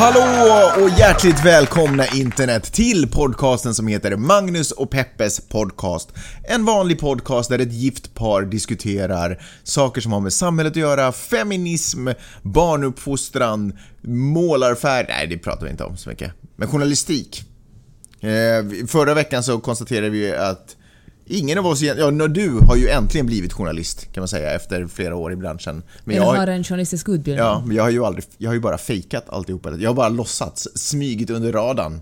Hallå och hjärtligt välkomna internet till podcasten som heter Magnus och Peppes podcast. En vanlig podcast där ett gift par diskuterar saker som har med samhället att göra, feminism, barnuppfostran, målarfärg, nej det pratar vi inte om så mycket, men journalistik. Eh, förra veckan så konstaterade vi att Ingen av oss, ja du har ju äntligen blivit journalist kan man säga efter flera år i branschen. Men Eller jag har en journalistisk utbildning. Ja, men jag har ju aldrig, jag har ju bara fejkat alltihopa. Jag har bara låtsats, smygit under radarn.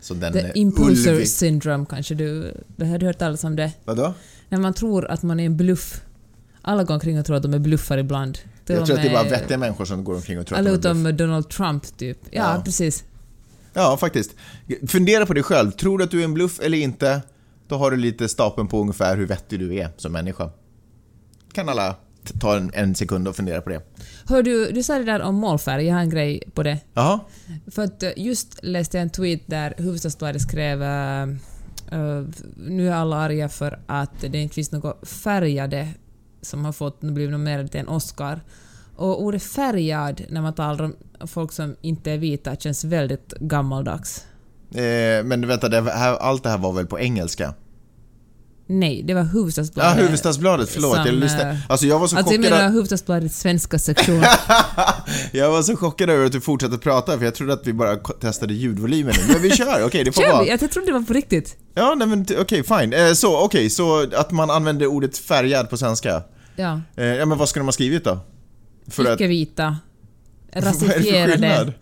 Så den The imposter ulvi. syndrome kanske du, har du hört talas om det? Vadå? När man tror att man är en bluff. Alla går omkring och tror att de är bluffar ibland. Jag tror att det är bara vettiga människor som går omkring och tror att de är bluff. utom Donald Trump typ. Ja, ja, precis. Ja, faktiskt. Fundera på dig själv. Tror du att du är en bluff eller inte? Då har du lite stapeln på ungefär hur vettig du är som människa. Kan alla ta en, en sekund och fundera på det. Hör du, du sa det där om målfärg, jag har en grej på det. Jaha? För att eh, just läste jag en tweet där Hufvudstadsbladet skrev uh, uh, nu är alla arga för att det inte finns något färgade som har fått blivit nominerade till en Oscar. Och ordet färgad när man talar om folk som inte är vita känns väldigt gammaldags. Eh, men vänta, det här, allt det här var väl på engelska? Nej, det var Hufvudstadsbladet. Ja, Hufvudstadsbladet, förlåt. Som, jag lyssnade. Eh, alltså jag var så alltså, chockad... Alltså jag menar Hufvudstadsbladets svenska sektion. jag var så chockad över att du fortsatte prata, för jag trodde att vi bara testade ljudvolymen Men vi kör, okej, okay, det får kör vara. Vi? Jag trodde det var på riktigt. Ja, nej men okej, okay, fine. Eh, så, okej, okay, så att man använder ordet färgad på svenska. Ja. Eh, ja, men vad ska de ha skrivit då? Icke-vita. Rasifierade.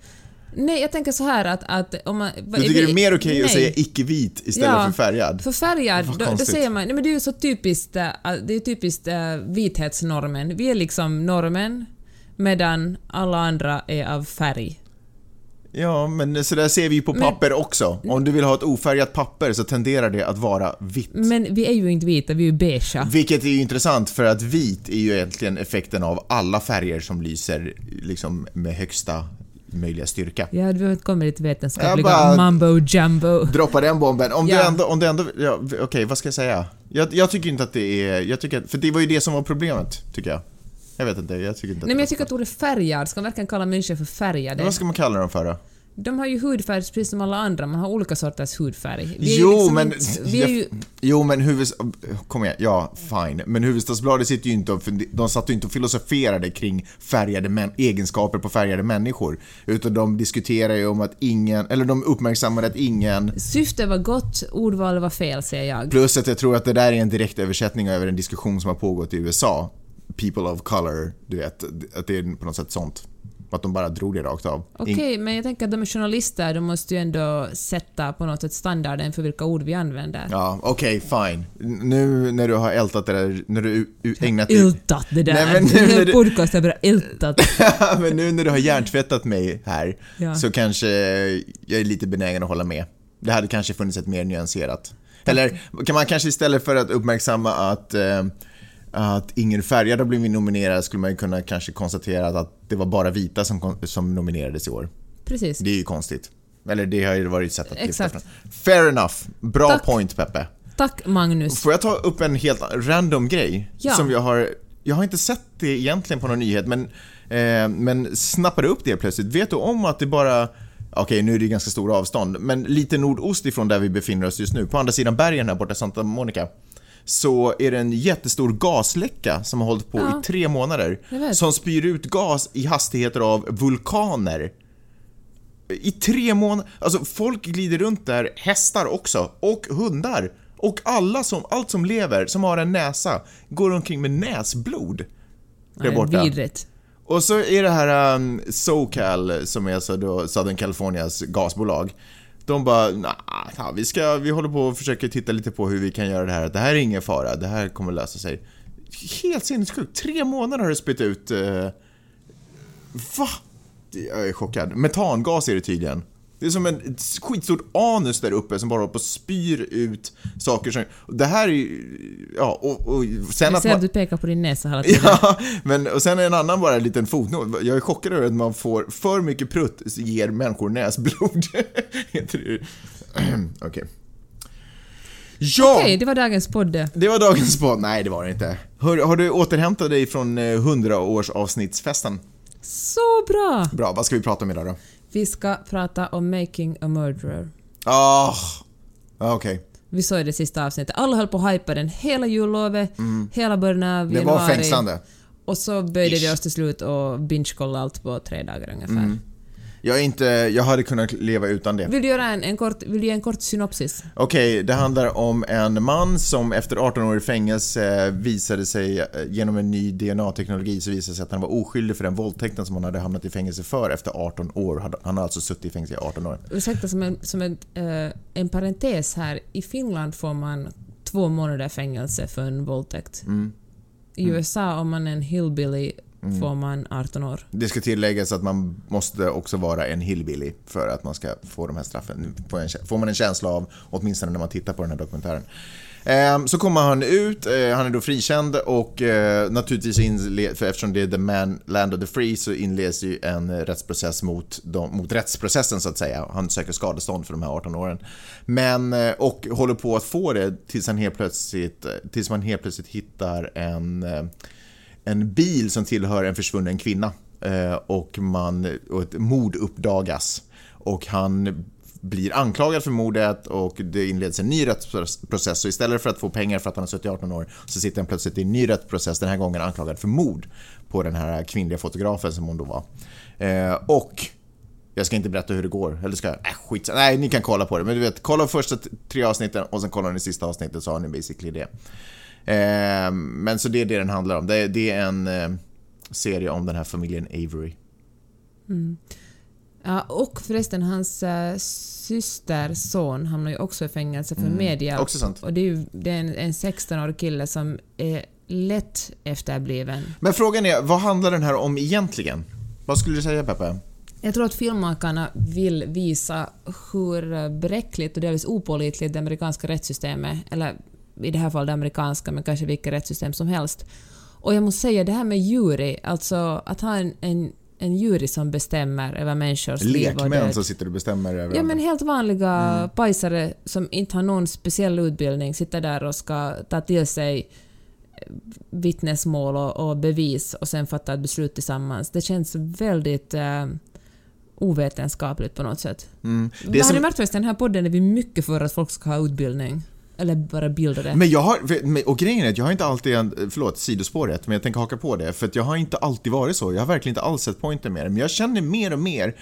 Nej, jag tänker så här att, att om man... Du tycker det är mer okej okay att säga icke-vit istället ja, för färgad? för färgad, då, då, säger man... Nej men det är ju så typiskt, äh, det är typiskt äh, vithetsnormen. Vi är liksom normen, medan alla andra är av färg. Ja, men så där ser vi ju på papper men, också. Om du vill ha ett ofärgat papper så tenderar det att vara vitt. Men vi är ju inte vita, vi är ju beigea. Vilket är ju intressant för att vit är ju egentligen effekten av alla färger som lyser liksom med högsta möjliga styrka. Ja, du har kommit lite vetenskapliga mambo jumbo. Droppa den bomben. Om ja. du ändå, om du ändå, ja, okej okay, vad ska jag säga? Jag, jag, tycker inte att det är, jag tycker, för det var ju det som var problemet, tycker jag. Jag vet inte, jag tycker inte Nej men jag tycker att ordet färgad, ska man verkligen kalla människor för färgade? Men vad ska man kalla dem för då? De har ju hudfärg precis som alla andra, man har olika sorters hudfärg. jo, liksom men... vi är ju... Jo, men huvud... Kom igen, ja, fine. Men Hufvudstadsbladet sitter ju inte och... De satt ju inte och filosoferade kring färgade män, egenskaper på färgade människor. Utan de diskuterar ju om att ingen... Eller de uppmärksammade att ingen... Syftet var gott, ordvalet var fel, säger jag. Plus att jag tror att det där är en direkt översättning över en diskussion som har pågått i USA. People of color, du vet. Att det är på något sätt sånt. Att de bara drog det rakt av. Okej, okay, men jag tänker att de är journalister, de måste ju ändå sätta på något sätt standarden för vilka ord vi använder. Ja, okej, okay, fine. Nu när du har ältat det där, när du ägnat. Ältat det där! Nej, men nu när du... Podcasten bara ältat. men nu när du har hjärntvättat mig här, ja. så kanske jag är lite benägen att hålla med. Det hade kanske funnits ett mer nyanserat. Eller kan man kanske istället för att uppmärksamma att eh, att ingen färgad har blivit nominerad skulle man ju kunna kanske konstatera att det var bara vita som, som nominerades i år. Precis. Det är ju konstigt. Eller det har ju varit ett sätt att Exakt. Fair enough. Bra Tack. point Peppe. Tack Magnus. Får jag ta upp en helt random grej? Ja. Som jag har... Jag har inte sett det egentligen på någon nyhet men, eh, men snappade upp det plötsligt. Vet du om att det bara... Okej, nu är det ganska stora avstånd, men lite nordost ifrån där vi befinner oss just nu, på andra sidan bergen här borta, Santa Monica så är det en jättestor gasläcka som har hållit på ja. i tre månader. Som spyr ut gas i hastigheter av vulkaner. I tre månader. Alltså folk glider runt där, hästar också, och hundar. Och alla som, allt som lever, som har en näsa, går omkring med näsblod. Där borta. Vidrigt. Och så är det här um, SoCal, som är alltså då Southern Californias gasbolag. De bara, nah, vi, ska, vi håller på och försöker titta lite på hur vi kan göra det här. Det här är ingen fara, det här kommer lösa sig. Helt sinnessjukt. Tre månader har det spytt ut... Eh, va? Jag är chockad. Metangas är det tydligen. Det är som en skitstort anus där uppe som bara håller på och spyr ut saker som... Det här är Ja, och, och sen att, man, att du pekar på din näsa hela tiden. Ja, men och sen är en annan bara en liten fotnot. Jag är chockad över att man får för mycket prutt ger människor näsblod. Okej. Okay. Ja! Okej, okay, det var dagens podd. Det var dagens podd. Nej, det var det inte. Har, har du återhämtat dig från 100-årsavsnittsfesten? Så bra! Bra, vad ska vi prata om idag då? Vi ska prata om Making a Murderer. Ah, okej. Okay. Vi såg det sista avsnittet. Alla höll på att hypa den hela jullovet, mm. hela början av januari. Det var fängslande. Och så böjde Ish. vi oss till slut och binge-kollade allt på tre dagar ungefär. Mm. Jag, inte, jag hade kunnat leva utan det. Vill du, göra en, en kort, vill du ge en kort synopsis? Okej, okay, det handlar om en man som efter 18 år i fängelse visade sig, eh, genom en ny DNA-teknologi, så visade sig att han var oskyldig för den våldtäkten som han hade hamnat i fängelse för efter 18 år. Han har alltså suttit i fängelse i 18 år. Ursäkta, som en, som en, uh, en parentes här. I Finland får man två månader fängelse för en våldtäkt. Mm. I mm. USA, om man är en hillbilly mm. får man 18 år. Det ska tilläggas att man måste också vara en hillbilly för att man ska få de här straffen. Får man en känsla av, åtminstone när man tittar på den här dokumentären. Ehm, så kommer han ut, eh, han är då frikänd och eh, naturligtvis inled, för eftersom det är the man, land of the free så inleds ju en rättsprocess mot, de, mot rättsprocessen så att säga. Han söker skadestånd för de här 18 åren. Men, eh, och håller på att få det tills, han helt plötsligt, tills man helt plötsligt hittar en en bil som tillhör en försvunnen kvinna eh, och, man, och ett mord uppdagas. Och han blir anklagad för mordet och det inleds en ny rättsprocess. Så istället för att få pengar för att han har suttit i 18 år så sitter han plötsligt i en ny rättsprocess, den här gången anklagad för mord på den här kvinnliga fotografen som hon då var. Eh, och jag ska inte berätta hur det går, eller ska jag? Äh, skit. Nej, ni kan kolla på det. Men du vet, kolla första tre avsnitten och sen kollar ni sista avsnittet så har ni basically det. Eh, men så det är det den handlar om. Det, det är en eh, serie om den här familjen Avery. Mm. Ja, och förresten, hans äh, systerson hamnar ju också i fängelse för mm. media. Också sant. Och det är, ju, det är en, en 16-årig kille som är lätt efterbliven. Men frågan är, vad handlar den här om egentligen? Vad skulle du säga, Peppe? Jag tror att filmmakarna vill visa hur bräckligt och delvis opålitligt det amerikanska rättssystemet, eller i det här fallet det amerikanska, men kanske vilket rättssystem som helst. Och jag måste säga det här med jury, alltså att ha en, en, en jury som bestämmer över människors liv och Lekmän som sitter och bestämmer över Ja, men helt vanliga mm. pajsare som inte har någon speciell utbildning sitter där och ska ta till sig vittnesmål och, och bevis och sen fatta ett beslut tillsammans. Det känns väldigt eh, ovetenskapligt på något sätt. Mm. Det har som... ni märkt förresten, den här podden är vi mycket för att folk ska ha utbildning. Eller bara bilda det. Men jag har, och grejen är att jag har inte alltid, förlåt sidospåret, men jag tänker haka på det. För att jag har inte alltid varit så. Jag har verkligen inte alls sett poängen med det. Men jag känner mer och mer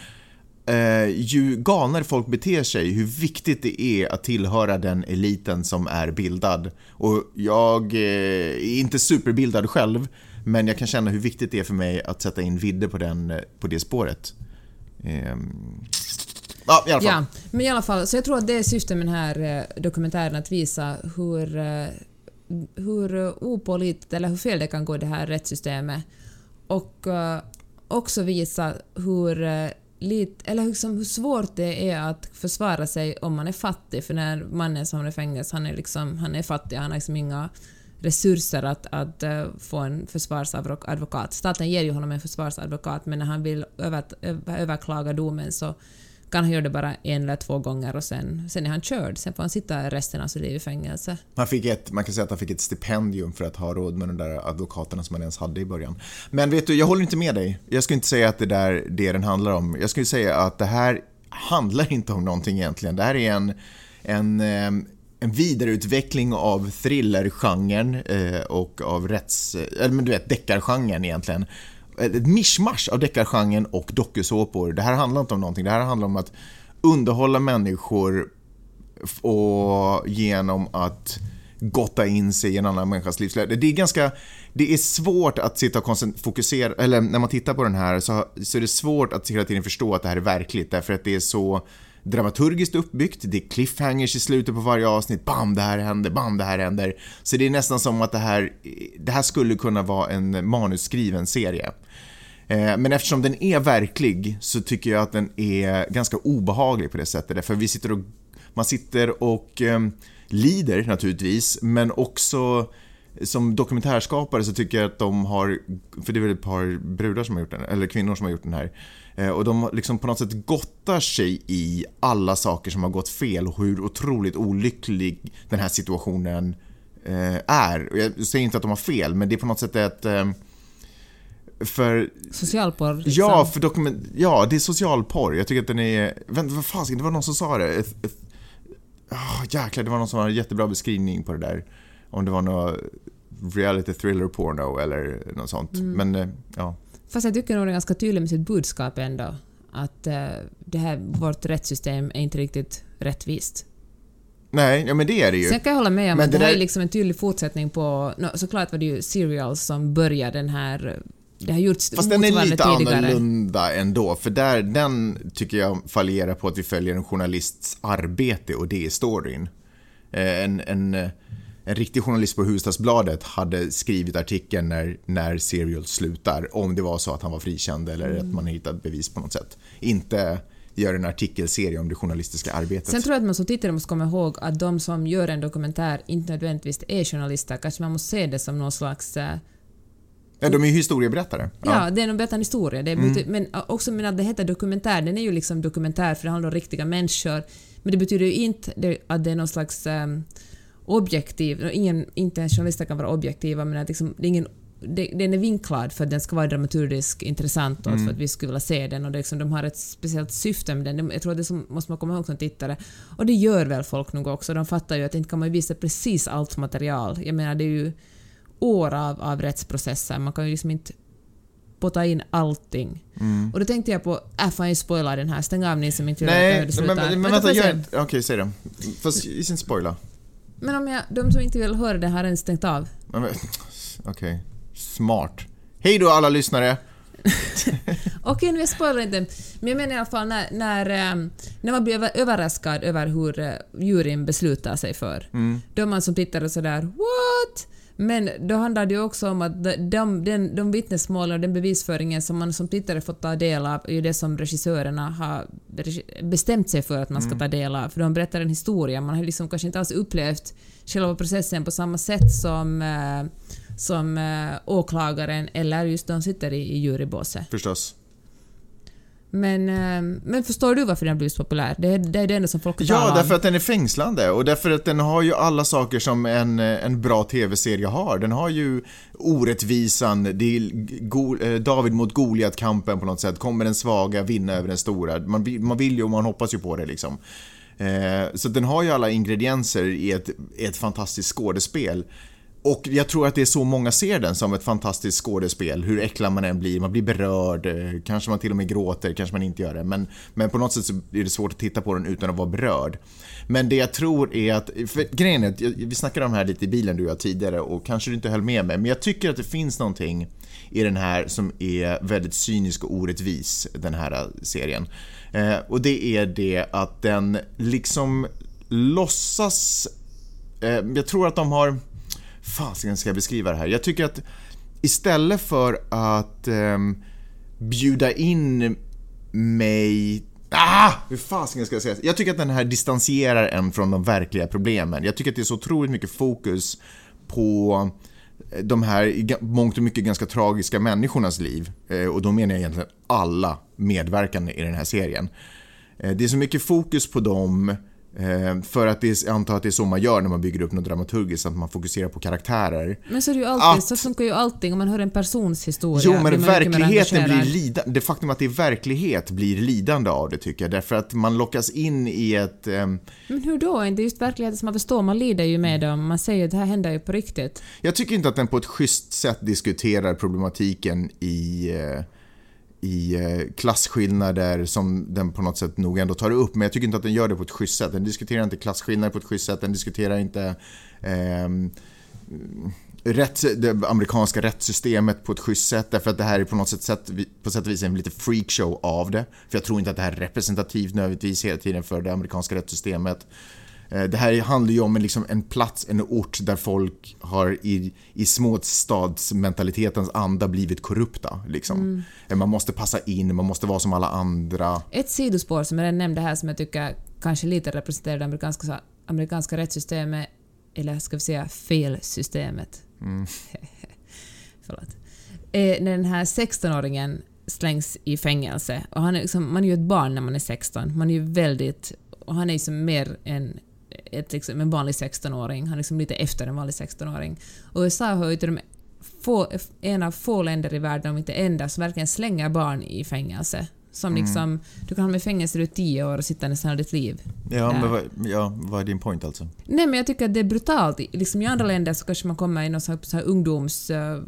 eh, ju galnare folk beter sig, hur viktigt det är att tillhöra den eliten som är bildad. Och jag eh, är inte superbildad själv, men jag kan känna hur viktigt det är för mig att sätta in vidde på, den, eh, på det spåret. Eh, Ja, i alla fall. Ja, men i alla fall, så jag tror att det är syftet med den här eh, dokumentären, att visa hur, eh, hur opålitligt eller hur fel det kan gå i det här rättssystemet. Och eh, också visa hur, Lite, eller liksom hur svårt det är att försvara sig om man är fattig. För när mannen som är i fängelse, han är, liksom, han är fattig, han har liksom inga resurser att, att få en försvarsadvokat. Staten ger ju honom en försvarsadvokat, men när han vill över, överklaga domen så kan han göra det bara en eller två gånger och sen, sen är han körd. Sen får han sitta resten av sitt liv i fängelse. Han fick ett, man kan säga att han fick ett stipendium för att ha råd med de där advokaterna som han ens hade i början. Men vet du, jag håller inte med dig. Jag skulle inte säga att det är det den handlar om. Jag skulle säga att det här handlar inte om någonting egentligen. Det här är en, en eh, en vidareutveckling av thrillergenren eh, och av rätts... Eller men du vet, deckargenren egentligen ett mischmasch av deckargenren och dokusåpor. Det här handlar inte om någonting, det här handlar om att underhålla människor och genom att gotta in sig i en annan människas livsläge. Det är ganska, det är svårt att sitta och fokusera, eller när man tittar på den här så, så är det svårt att hela tiden förstå att det här är verkligt därför att det är så dramaturgiskt uppbyggt, det är cliffhangers i slutet på varje avsnitt, bam det här händer, bam det här händer. Så det är nästan som att det här, det här skulle kunna vara en manusskriven serie. Eh, men eftersom den är verklig så tycker jag att den är ganska obehaglig på det sättet. För vi sitter och, man sitter och ehm, lider naturligtvis, men också som dokumentärskapare så tycker jag att de har, för det är väl ett par brudar som har gjort den, eller kvinnor som har gjort den här. Eh, och de liksom på något sätt gottar sig i alla saker som har gått fel och hur otroligt olycklig den här situationen är. Jag säger inte att de har fel, men det är på något sätt ett för... Socialporr? Liksom. Ja, för dokument... Ja, det är socialporr. Jag tycker att den är... Vänta, vad fan, det var någon som sa det. Ett, ett... Oh, jäklar, det var någon som hade en jättebra beskrivning på det där. Om det var något reality thriller porno eller något sånt. Mm. Men, eh, ja. Fast jag tycker nog det är ganska tydligt med sitt budskap ändå. Att uh, det här, vårt rättssystem är inte riktigt rättvist. Nej, ja men det är det ju. Sen kan jag hålla med om att det, det här är liksom en tydlig fortsättning på... No, såklart var det ju Serials som började den här... Det har gjorts Fast den är lite tidigare. annorlunda ändå, för där, den tycker jag fallerar på att vi följer en journalists arbete och det är storyn. Eh, en, en, en riktig journalist på Hufvudstadsbladet hade skrivit artikeln när, när Serial slutar, om det var så att han var frikänd eller mm. att man hittat bevis på något sätt. Inte gör en artikelserie om det journalistiska arbetet. Sen tror jag att man som tittare måste komma ihåg att de som gör en dokumentär inte nödvändigtvis är journalister. Kanske man måste se det som någon slags... Äh, ja, de är ju historieberättare. Ja, ja det är de berättar en historia. Det är, mm. Men också men att det heter dokumentär, den är ju liksom dokumentär för det handlar om riktiga människor. Men det betyder ju inte att det är någon slags um, objektiv, ingen, inte ens journalister kan vara objektiva, men att liksom, det är ingen den är vinklad för att den ska vara dramaturgiskt intressant och mm. för att vi skulle vilja se den och det liksom, de har ett speciellt syfte med den. Jag tror att det som, måste man komma ihåg som tittare. Och det gör väl folk nog också. De fattar ju att inte kan man visa precis allt material. Jag menar, det är ju år av, av rättsprocesser. Man kan ju liksom inte potta in allting. Mm. Och då tänkte jag på, äh fan jag spoilar den här, stäng av ni som inte vill veta hur det slutar. Men, men, men vänta, gör Okej, okay, säg det. Fast inte spoila. Men om jag, de som inte vill höra det har redan stängt av. Okej. Okay. Smart. Hej då alla lyssnare! Okej, nu jag spoilar inte. Men jag menar i alla fall när, när, ehm, när man blir överraskad över hur eh, juryn beslutar sig för. Mm. Då är man som tittare sådär ”What?” Men då handlar det ju också om att de, de, de vittnesmål och den bevisföringen som man som tittare fått ta del av är ju det som regissörerna har bestämt sig för att man ska mm. ta del av. För de berättar en historia, man har liksom kanske inte alls upplevt själva processen på samma sätt som eh, som eh, åklagaren eller just de sitter i, i jurybåset. Förstås. Men, eh, men förstår du varför den har blivit så populär? Det är det, är det enda som folk talar Ja, därför att den är fängslande och därför att den har ju alla saker som en, en bra TV-serie har. Den har ju orättvisan, eh, David mot Goliat-kampen på något sätt. Kommer den svaga vinna över den stora? Man, man vill ju och man hoppas ju på det liksom. Eh, så den har ju alla ingredienser i ett, ett fantastiskt skådespel. Och jag tror att det är så många ser den som ett fantastiskt skådespel, hur äcklad man än blir, man blir berörd, kanske man till och med gråter, kanske man inte gör det, men, men på något sätt så är det svårt att titta på den utan att vara berörd. Men det jag tror är att, för grejen är att vi snackade om det här lite i bilen du och jag tidigare och kanske du inte höll med mig, men jag tycker att det finns någonting i den här som är väldigt cynisk och orättvis, den här serien. Eh, och det är det att den liksom låtsas, eh, jag tror att de har fasiken ska jag beskriva det här? Jag tycker att istället för att eh, bjuda in mig Ah! Hur fasiken ska jag säga? Jag tycker att den här distanserar en från de verkliga problemen. Jag tycker att det är så otroligt mycket fokus på eh, de här mångt och mycket ganska tragiska människornas liv. Eh, och då menar jag egentligen alla medverkande i den här serien. Eh, det är så mycket fokus på dem för att det är, jag antar att det är så man gör när man bygger upp något dramaturgiskt, att man fokuserar på karaktärer. Men så är det ju alltid, att, så funkar ju allting om man hör en persons historia. Jo, men verkligheten blir lidande. Det faktum att det är verklighet blir lidande av det tycker jag, därför att man lockas in i ett... Um... Men hur då? Det är just verkligheten som man förstår, man lider ju med dem, man säger att det här händer ju på riktigt. Jag tycker inte att den på ett schysst sätt diskuterar problematiken i uh i eh, klasskillnader som den på något sätt nog ändå tar upp. Men jag tycker inte att den gör det på ett schysst sätt. Den diskuterar inte klasskillnader på ett schysst sätt. Den diskuterar inte eh, rätt, det amerikanska rättssystemet på ett schysst sätt. Därför att det här är på något sätt, på sätt och vis en lite freakshow av det. För jag tror inte att det här är representativt nödvändigtvis hela tiden för det amerikanska rättssystemet. Eh, det här handlar ju om en, liksom en plats, en ort där folk har i, i småstadsmentalitetens anda blivit korrupta. Liksom. Mm. Eh, man måste passa in, man måste vara som alla andra. Ett sidospår som jag redan nämnde här som jag tycker kanske lite representerar det amerikanska, amerikanska rättssystemet, eller ska vi säga felsystemet. Mm. Förlåt. Eh, när den här 16-åringen slängs i fängelse. Och han är liksom, man är ju ett barn när man är 16. Man är ju väldigt... Och han är ju som mer en ett, liksom, en vanlig 16-åring. Han är liksom lite efter en vanlig 16-åring. Och USA har ju till få, en av få länder i världen, om inte enda, som verkligen slänger barn i fängelse. Som mm. liksom, du kan hamna i fängelse i tio år och sitta nästan hela ditt liv. Ja, men vad, ja, vad är din point alltså? Nej, men jag tycker att det är brutalt. Liksom I andra länder så kanske man kommer i någon slags ungdoms... Uh,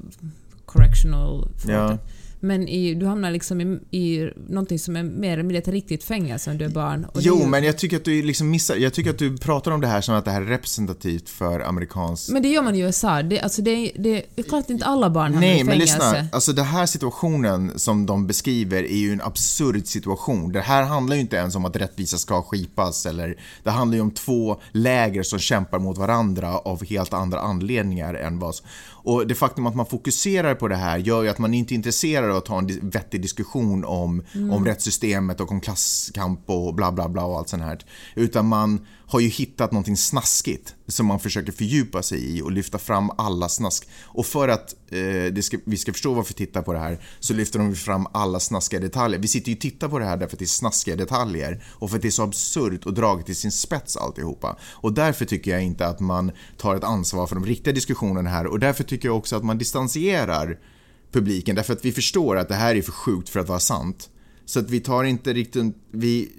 correctional... Ja. Men i, du hamnar liksom i, i någonting som är mer eller mindre ett riktigt fängelse om du är barn. jo, men jag tycker att du liksom missar... Jag tycker att du pratar om det här som att det här är representativt för amerikansk... Men det gör man i USA. Det, alltså det, det är klart att inte alla barn hamnar Nej, i fängelse. Nej, men lyssna. Alltså den här situationen som de beskriver är ju en absurd situation. Det här handlar ju inte ens om att rättvisa ska skipas eller... Det handlar ju om två läger som kämpar mot varandra av helt andra anledningar än vad... Och det faktum att man fokuserar på det här gör ju att man inte är intresserad av att ta en vettig diskussion om, mm. om rättssystemet och om klasskamp och bla bla bla och allt sånt här. Utan man har ju hittat någonting snaskigt som man försöker fördjupa sig i och lyfta fram alla snask. Och för att eh, ska, vi ska förstå varför vi tittar på det här så lyfter de fram alla snaskiga detaljer. Vi sitter ju och tittar på det här därför att det är snaskiga detaljer och för att det är så absurt och draget till sin spets alltihopa. Och därför tycker jag inte att man tar ett ansvar för de riktiga diskussionerna här och därför tycker jag också att man distanserar publiken därför att vi förstår att det här är för sjukt för att vara sant. Så att vi tar inte riktigt, vi,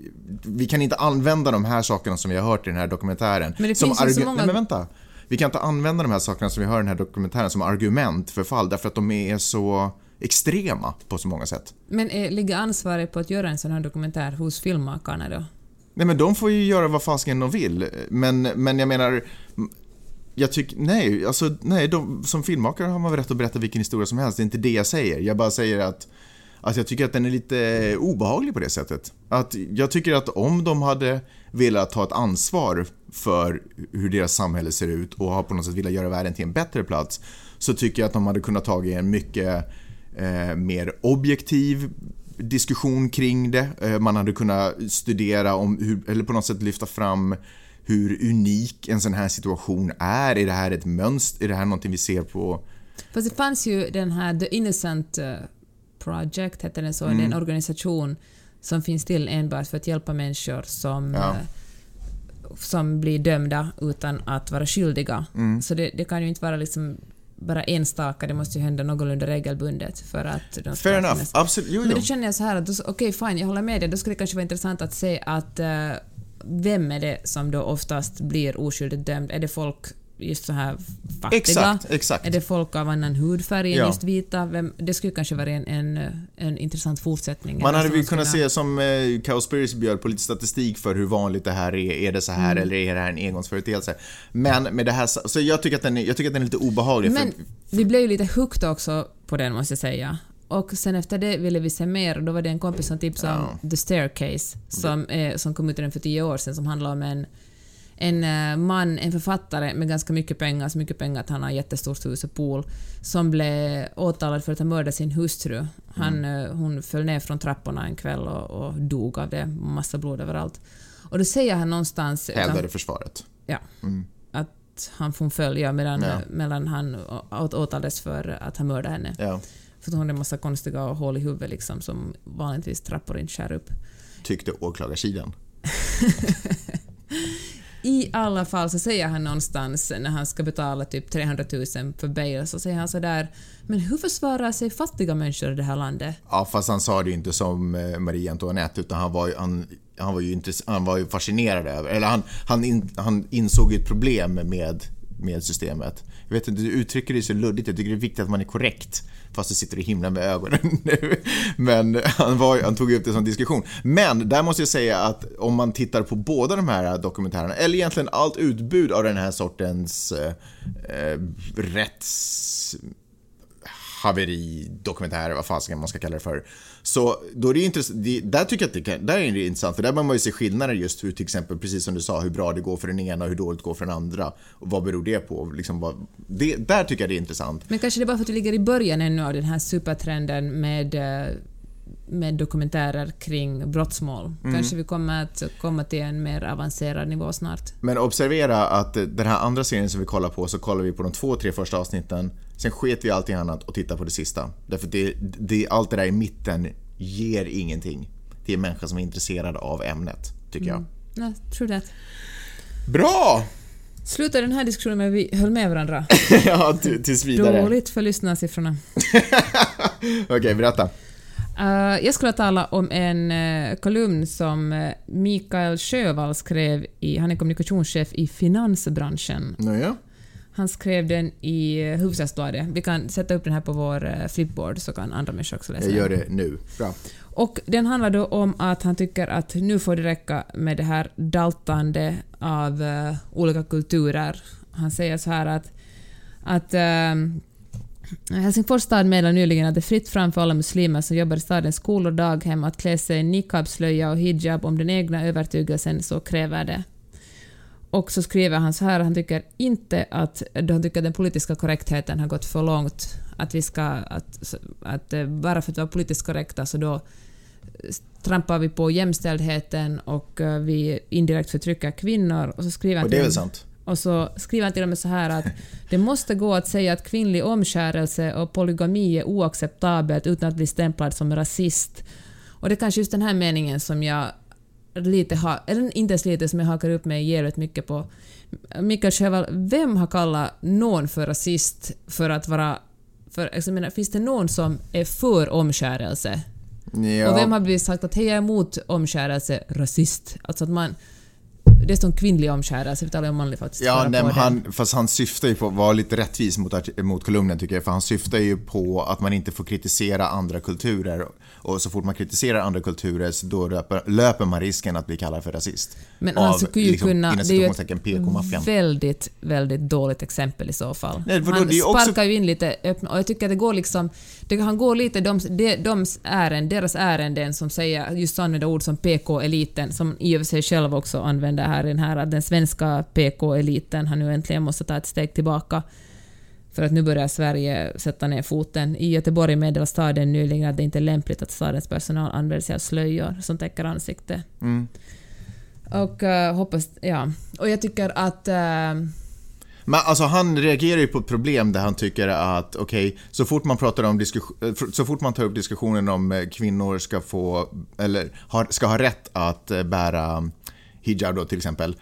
vi kan inte använda de här sakerna som vi har hört i den här dokumentären. Men det som finns ju så många... Nej men vänta. Vi kan inte använda de här sakerna som vi hör i den här dokumentären som argument för fall därför att de är så extrema på så många sätt. Men är, ligger ansvaret på att göra en sån här dokumentär hos filmmakarna då? Nej men de får ju göra vad fasiken de vill. Men, men jag menar, jag tycker, nej, alltså nej, de, som filmmakare har man väl rätt att berätta vilken historia som helst. Det är inte det jag säger. Jag bara säger att Alltså jag tycker att den är lite eh, obehaglig på det sättet. Att jag tycker att om de hade velat ta ett ansvar för hur deras samhälle ser ut och har på något sätt velat göra världen till en bättre plats så tycker jag att de hade kunnat ta en mycket eh, mer objektiv diskussion kring det. Eh, man hade kunnat studera om hur, eller på något sätt lyfta fram hur unik en sån här situation är. Är det här ett mönster? Är det här någonting vi ser på... Fast det fanns ju den här The Innocent eh, Project, heter den så, mm. det är en mm. organisation som finns till enbart för att hjälpa människor som, ja. eh, som blir dömda utan att vara skyldiga. Mm. Så det, det, kan ju inte vara liksom bara enstaka, det måste ju hända någorlunda regelbundet för att de Fair enough, absolut. Jo, Men då känner jag så här att okej, okay, fine, jag håller med dig, då skulle det kanske vara intressant att se att uh, vem är det som då oftast blir oskyldigt dömd? Är det folk just så här fattiga? Exakt, exakt. Är det folk av annan hudfärg än ja. just vita? Vem, det skulle kanske vara en, en, en intressant fortsättning. Man hade väl kunnat se som eh, Cowspiracy bjöd på lite statistik för hur vanligt det här är. Är det så här mm. eller är det här en engångsföreteelse? Men med det här, så jag tycker att den är, jag tycker att den är lite obehaglig. Men för, vi blev ju lite hooked också på den måste jag säga. Och sen efter det ville vi se mer och då var det en kompis som tipsade ja. om The Staircase som, är, som kom ut redan för tio år sedan som handlar om en en eh, man, en författare med ganska mycket pengar, så mycket pengar att han har jättestort hus och pool, som blev åtalad för att ha mördat sin hustru. Han, mm. Eh, hon föll ner från trapporna en kväll och, och dog av det, massa blod överallt. Och då säger han någonstans... Hävdade försvaret. Ja. Mm. Att han förföll, ja, medan, ja. medan han åtalades för att ha mördat henne. Ja. För hon hade en massa konstiga hål i huvudet liksom, som vanligtvis trappor inte skär upp. Tyckte åklagarsidan. I alla fall så säger han någonstans när han ska betala typ 300 000 för bail så säger han sådär “Men hur försvarar sig fattiga människor i det här landet?” Ja, fast han sa det ju inte som eh, Marie Antoinette utan han var ju, han, han var ju, han var ju fascinerad över, eller han, han, in, han insåg ju ett problem med, med systemet. Jag vet inte, du uttrycker det så luddigt, jag tycker det är viktigt att man är korrekt fast du sitter och himlar med ögonen nu. Men han, var, han tog upp det som diskussion. Men där måste jag säga att om man tittar på båda de här dokumentärerna, eller egentligen allt utbud av den här sortens eh, eh rätts rätts haveridokumentärer, vad fasiken man ska kalla det för. Så då är det intressant, där tycker jag att det, kan, där är det intressant, för där bör man ju se skillnader just hur till exempel, precis som du sa, hur bra det går för den ena och hur dåligt det går för den andra. Och vad beror det på? Liksom vad, det, där tycker jag det är intressant. Men kanske det är bara för att du ligger i början ännu av den här supertrenden med eh, med dokumentärer kring brottsmål. Mm. Kanske vi kommer att komma till en mer avancerad nivå snart. Men observera att den här andra serien som vi kollar på så kollar vi på de två, tre första avsnitten. Sen sket vi allting annat och tittar på det sista. Därför det, det, allt det där i mitten ger ingenting till en människa som är intresserad av ämnet, tycker mm. jag. Ja, true that. Bra! Slutar den här diskussionen med att vi höll med varandra? ja, tills vidare. Dåligt för lyssnarsiffrorna. Okej, okay, berätta. Uh, jag skulle tala om en uh, kolumn som uh, Mikael Sjövall skrev i, han är kommunikationschef i finansbranschen. Naja. Han skrev den i Hufvudstadsbladet. Vi kan sätta upp den här på vår flipboard så kan andra människor också läsa den. Jag gör det nu. Bra. Och den handlar då om att han tycker att nu får det räcka med det här daltande av uh, olika kulturer. Han säger så här att, att uh, Helsingfors stad meddelade nyligen att det är fritt fram för alla muslimer som jobbar i stadens skolor och daghem att klä sig i niqab, slöja och hijab om den egna övertygelsen så kräver det. Och så skriver han så här, han tycker inte att, han tycker att den politiska korrektheten har gått för långt. Att vi ska, att, att eh, bara för att vara politiskt korrekta så då trampar vi på jämställdheten och eh, vi indirekt förtrycker kvinnor. Och så skriver och det är väl sant? Och så skriver han till och med så här att det måste gå att säga att kvinnlig omskärelse och polygami är oacceptabelt utan att bli stämplad som rasist. Och det är kanske just den här meningen som jag lite har, eller inte ens lite, som jag hakar upp mig jävligt mycket på. Mikael Sjöwall, vem har kallat någon för rasist för att vara... För, jag menar, finns det någon som är för omskärelse? Ja. Och vem har blivit sagt att hej, jag är emot omskärelse, rasist? Alltså att man... Det är som kvinnlig omskärelse, vi talar om manlig faktiskt. Ja, nej, han, fast han syftar ju på att vara lite rättvis mot, mot kolumnen tycker jag, för han syftar ju på att man inte får kritisera andra kulturer och så fort man kritiserar andra kulturer så då löper, löper man risken att bli kallad för rasist. Men av, han skulle ju liksom, kunna... Det är ju ett väldigt, väldigt dåligt exempel i så fall. Nej, han sparkar också... ju in lite öppna, och jag tycker att det går liksom... Det, han går lite de, de, de ärend, deras ärenden som säger just använda ord som PK-eliten, som i och för sig själv också använder här i den här, att den svenska PK-eliten har nu äntligen måste ta ett steg tillbaka för att nu börjar Sverige sätta ner foten. I Göteborg meddelade staden nyligen att det inte är lämpligt att stadens personal använder sig av slöjor som täcker ansiktet. Mm. Och uh, hoppas... Ja. Och jag tycker att... Uh, men alltså han reagerar ju på ett problem där han tycker att okej, okay, så fort man pratar om eh, så fort man tar upp diskussionen om eh, kvinnor ska få, eller ska ha rätt att eh, bära hijab då till exempel,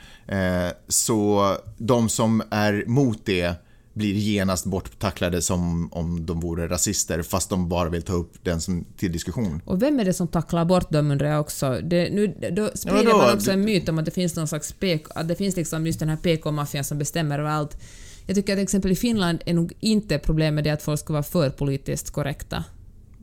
så de som är mot det blir genast borttacklade som om de vore rasister fast de bara vill ta upp den som, till diskussion. Och vem är det som tacklar bort dem undrar jag också. Det, nu, då sprider ja, då, man också en myt om att det finns någon slags PK, att det finns liksom just den här PK-maffian som bestämmer över allt. Jag tycker att till exempel i Finland är nog inte problemet det att folk ska vara för politiskt korrekta.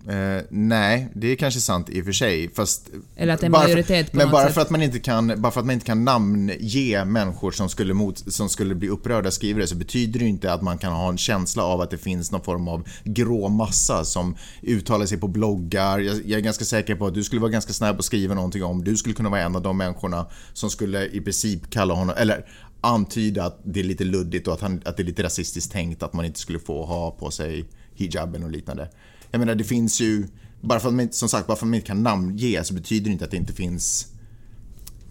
Eh, nej, det är kanske sant i och för sig. Fast Eller att det är majoritet för, Men bara sätt. för, att man inte kan, bara för att man inte kan namnge människor som skulle, mot, som skulle bli upprörda skrivare så betyder det inte att man kan ha en känsla av att det finns någon form av grå massa som uttalar sig på bloggar. Jag, jag är ganska säker på att du skulle vara ganska snabb att skriva någonting om. Du skulle kunna vara en av de människorna som skulle i princip kalla honom, eller antyda att det är lite luddigt och att, han, att det är lite rasistiskt tänkt att man inte skulle få ha på sig hijaben och liknande. Jag menar det finns ju, bara för att man, som sagt, bara för att man inte kan namnge så betyder det inte att det inte finns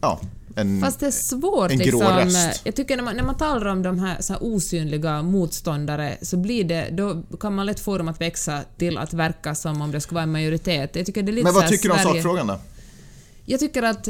Ja, en, Fast det är svårt en liksom. Röst. Jag tycker när man, när man talar om de här, så här osynliga motståndare så blir det, då kan man lätt få dem att växa till att verka som om det ska vara en majoritet. Jag tycker det är lite Men vad tycker du om sakfrågan då? Jag tycker att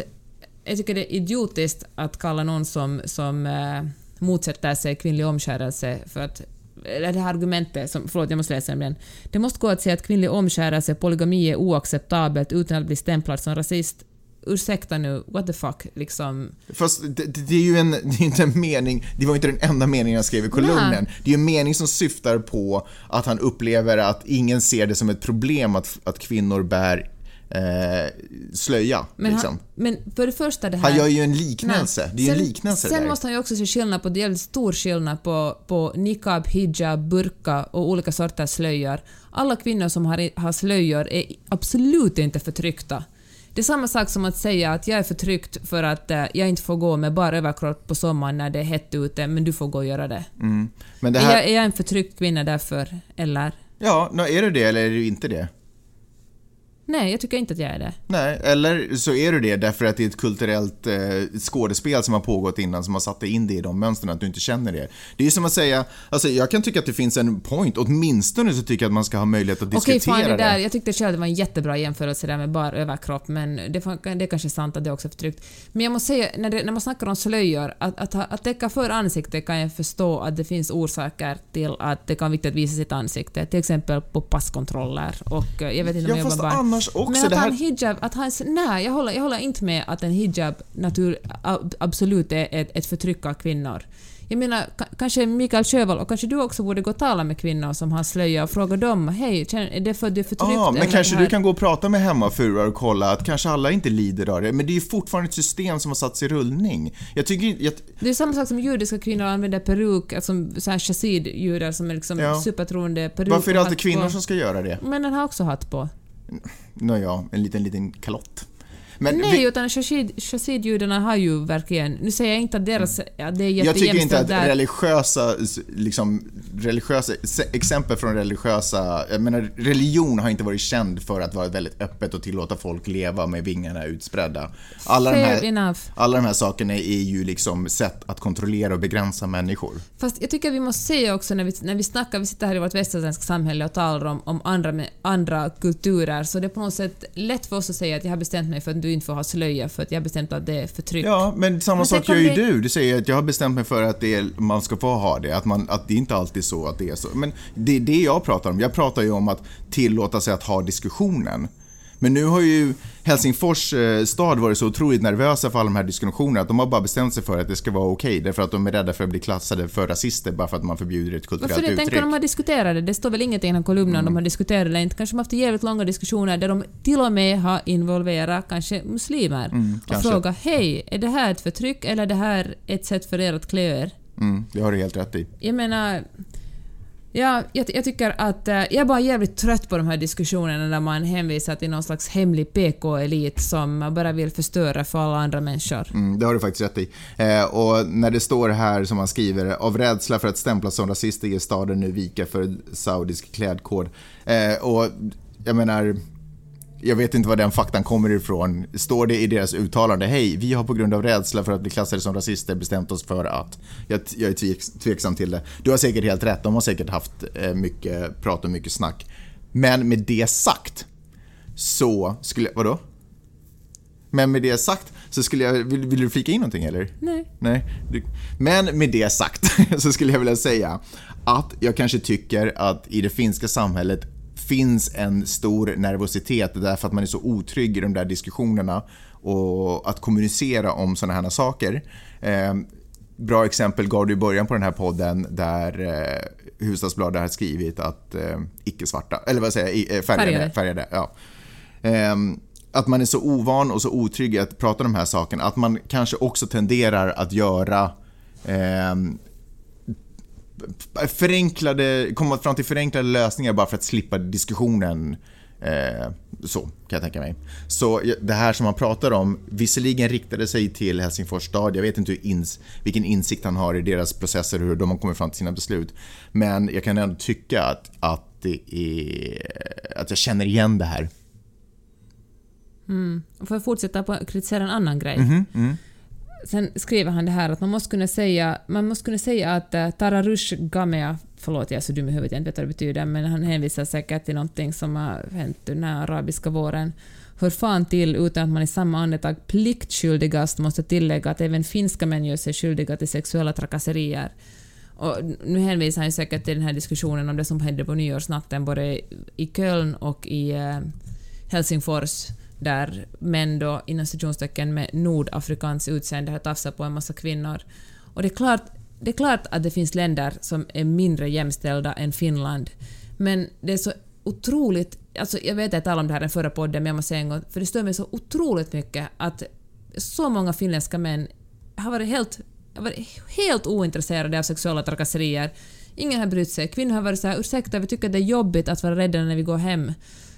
jag tycker det är idiotiskt att kalla någon som, som äh, motsätter sig kvinnlig omskärelse för att det här argumentet, som, förlåt jag måste läsa den Det måste gå att säga att kvinnlig omskärelse, polygami är oacceptabelt utan att bli stämplad som rasist. Ursäkta nu, what the fuck, liksom. Fast det, det är ju en, det är inte en mening, det var inte den enda meningen han skrev i kolumnen. Det är ju en mening som syftar på att han upplever att ingen ser det som ett problem att, att kvinnor bär eh, slöja. Men, liksom. han, men för det första det här... Han gör ju en liknelse. Nej. Det är sen, en liknelse Sen där. måste han ju också se skillnad på, det är stor skillnad på, på niqab, hijab, burka och olika sorters slöjor. Alla kvinnor som har, har slöjor är absolut inte förtryckta. Det är samma sak som att säga att jag är förtryckt för att eh, jag inte får gå med bara överkropp på sommaren när det är hett ute, men du får gå och göra det. Mm. Men det här... är, jag, är jag en förtryckt kvinna därför, eller? Ja, är du det eller är du inte det? Nej, jag tycker inte att jag är det. Nej, eller så är du det därför att det är ett kulturellt eh, skådespel som har pågått innan som har satt dig in det i de mönstren, att du inte känner det. Det är ju som att säga, alltså jag kan tycka att det finns en point, åtminstone så tycker jag att man ska ha möjlighet att diskutera Okej, fan det där, jag tyckte själv det var en jättebra jämförelse där med bara överkropp, men det, det är kanske sant att det också är förtryckt. Men jag måste säga, när, det, när man snackar om slöjor, att, att, att täcka för ansiktet kan jag förstå att det finns orsaker till att det kan vara viktigt att visa sitt ansikte, till exempel på passkontroller och eh, jag vet inte om Ja, jag fast jobbar bara... annars också. Men att här... en hijab, att ha en, nej, jag håller, jag håller inte med att en hijab natur, ab- absolut är ett, ett förtryck av kvinnor. Jag menar, ka- kanske Mikael Sjöwall och kanske du också borde gå och tala med kvinnor som har slöja och fråga dem, hej, är det för att du är förtryckt? Ja, men kanske du kan gå och prata med hemmafruar och kolla att kanske alla inte lider av det, men det är ju fortfarande ett system som har satts i rullning. Jag tycker jag, Det är samma sak som judiska kvinnor använder peruk, alltså så här chassid-judar som är liksom Ja. supertroende. Peruk varför är det alltid kvinnor på. som ska göra det? Männen har också hatt på. Nåja, en liten, liten kalott. Men Nej, vi, utan chassid- chassid-judarna har ju verkligen... Nu säger jag inte att deras... Ja, det är jag tycker inte att där. religiösa, liksom, religiösa exempel från religiösa, jag menar religion har inte varit känd för att vara väldigt öppet och tillåta folk leva med vingarna utspridda. Alla de Fair här, enough. alla de här sakerna är ju liksom sätt att kontrollera och begränsa människor. Fast jag tycker vi måste säga också när vi, när vi snackar, vi sitter här i vårt västerländska samhälle och talar om, om andra, andra kulturer, så det är på något sätt lätt för oss att säga att jag har bestämt mig för att du inte får ha slöja för att jag har bestämt att det är förtryck. Ja, men samma Men sak gör ju det- du. Du säger att jag har bestämt mig för att det är, man ska få ha det, att, man, att det är inte alltid så att det är så. Men det är det jag pratar om. Jag pratar ju om att tillåta sig att ha diskussionen. Men nu har ju Helsingfors eh, stad varit så otroligt nervösa för alla de här diskussionerna att de har bara bestämt sig för att det ska vara okej därför att de är rädda för att bli klassade för rasister bara för att man förbjuder ett kulturellt det? Tänk uttryck. om de har diskuterat det. Det står väl ingenting i den här kolumnen om de har diskuterat det inte. Kanske de har haft jävligt långa diskussioner där de till och med har involverat kanske muslimer och kanske. frågat hej, är det här ett förtryck eller är det här ett sätt för er att klä er? Mm, det har du helt rätt i. Jag menar... Ja, jag, jag tycker att... Eh, jag är bara jävligt trött på de här diskussionerna där man hänvisar till någon slags hemlig PK-elit som bara vill förstöra för alla andra människor. Mm, det har du faktiskt rätt i. Eh, och när det står här som man skriver, av rädsla för att stämplas som rasister ger staden nu vika för saudisk klädkod. Eh, och jag menar, jag vet inte var den faktan kommer ifrån. Står det i deras uttalande, hej, vi har på grund av rädsla för att bli klassade som rasister bestämt oss för att. Jag, jag är tvek, tveksam till det. Du har säkert helt rätt, de har säkert haft eh, mycket prat och mycket snack. Men med det sagt, så skulle, vadå? Men med det sagt så skulle jag, vill, vill du flika in någonting eller? Nej. Nej. Men med det sagt så skulle jag vilja säga att jag kanske tycker att i det finska samhället finns en stor nervositet därför att man är så otrygg i de där diskussionerna och att kommunicera om sådana här saker. Eh, bra exempel gav du i början på den här podden där eh, Hufvudstadsbladet har skrivit att eh, icke-svarta, eller vad säger jag, eh, färgade, Färgade. färgade ja. Ehm, att man är så ovan och så otrygg att prata om de här sakerna, att man kanske också tenderar att göra ehm, förenklade, komma fram till förenklade lösningar bara för att slippa diskussionen. Eh, så kan jag tänka mig. Så det här som han pratar om, visserligen riktade sig till Helsingfors stad, jag vet inte hur ins, vilken insikt han har i deras processer, hur de har kommit fram till sina beslut. Men jag kan ändå tycka att, att, det är, att jag känner igen det här. Och Får jag fortsätta på att kritisera en annan grej? Mhm, Sen skriver han det här att man måste kunna säga, man måste kunna säga att uh, Tararush Gamea, förlåt jag är så dum i huvudet, jag vet inte vad det betyder, men han hänvisar säkert till någonting som har hänt under den här arabiska våren. Hör fan till utan att man i samma andetag pliktskyldigast måste tillägga att även finska män gör sig skyldiga till sexuella trakasserier. Och nu hänvisar han ju säkert till den här diskussionen om det som hände på nyårsnatten både i Köln och i eh, Helsingfors där män då inom citationstecken med nordafrikanskt utseende har tafsat på en massa kvinnor. Och det är, klart, det är klart att det finns länder som är mindre jämställda än Finland, men det är så otroligt... Alltså jag vet att jag talade om det här i den förra podden, men jag måste säga en gång, för det stör mig så otroligt mycket att så många finländska män har varit helt, har varit helt ointresserade av sexuella trakasserier. Ingen har brytt sig. Kvinnor har varit så här, ursäkta, vi tycker att det är jobbigt att vara rädda när vi går hem.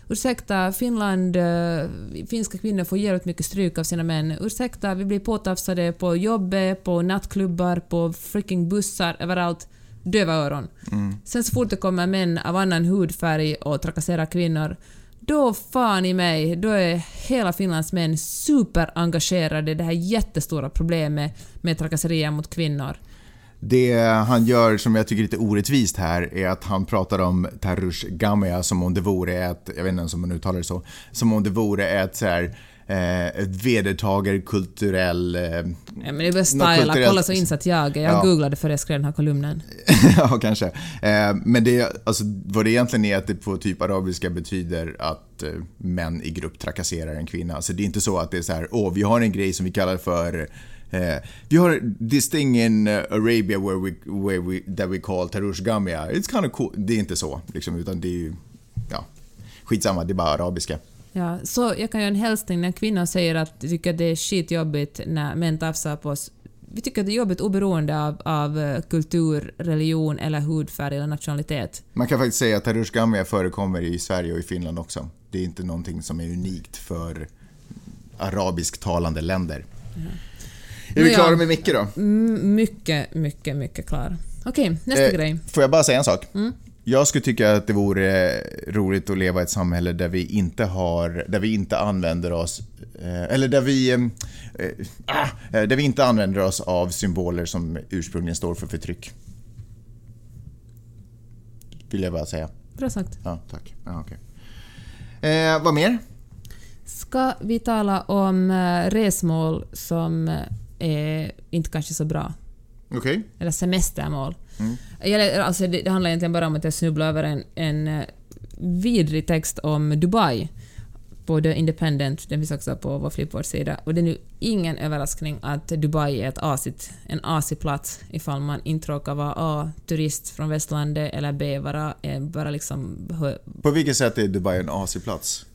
Ursäkta, Finland, eh, finska kvinnor får jävligt mycket stryk av sina män. Ursäkta, vi blir påtafsade på jobbet, på nattklubbar, på freaking bussar, överallt. Döva öron. Sen så fort det kommer män av annan hudfärg och trakasserar kvinnor, då fan i mig, då är hela Finlands män superengagerade i det här jättestora problemet med trakasserier mot kvinnor. Det han gör som jag tycker är lite orättvist här är att han pratar om Tarush Gamea som om det vore ett, jag vet inte ens om man uttalar det så, som om det vore ett så här eh, ett vedertager kulturell... Eh, ja, men det är bara styla, kolla så insatt jag är. Jag ja. googlade för jag skrev den här kolumnen. ja, kanske. Eh, men det, alltså, vad det egentligen är att det på typ arabiska betyder att eh, män i grupp trakasserar en kvinna. Så det är inte så att det är så här, åh, vi har en grej som vi kallar för Uh, vi har this thing in uh, Arabia where we, where we, that we call Tarush Gamia. It's kind of cool. Det är inte så, liksom, utan det är ju... Ja, skitsamma, det är bara arabiska. Ja, så jag kan göra en hälsning när kvinnor säger att de tycker att det är skitjobbigt när män tafsar på oss. Vi tycker att det är jobbigt oberoende av, av eh, kultur, religion eller hudfärg eller nationalitet. Man kan faktiskt säga att Tarush Gamia förekommer i Sverige och i Finland också. Det är inte någonting som är unikt för arabisktalande länder. Ja. Är vi klara med Micke då? Mycket, mycket, mycket klar. Okej, nästa eh, grej. Får jag bara säga en sak? Mm. Jag skulle tycka att det vore roligt att leva i ett samhälle där vi inte har, där vi inte använder oss, eh, eller där vi, ah, där vi inte använder oss av symboler som ursprungligen står för förtryck. Vill jag bara säga. Bra sagt. Ja, tack. Ja, okay. eh, vad mer? Ska vi tala om resmål som är inte kanske så bra? Okay. Eller semestermål. Mm. Alltså det, det, handlar egentligen bara om att jag snubblade över en, en eh, vidrig text om Dubai på The Independent, den finns också på vår Flipboard-sida. Och det är nu ingen överraskning att Dubai är ett asit, en asiplats ifall man inte råkar vara A. turist från västlandet eller B. vara eh, bara liksom... På vilket sätt är Dubai en asiplats?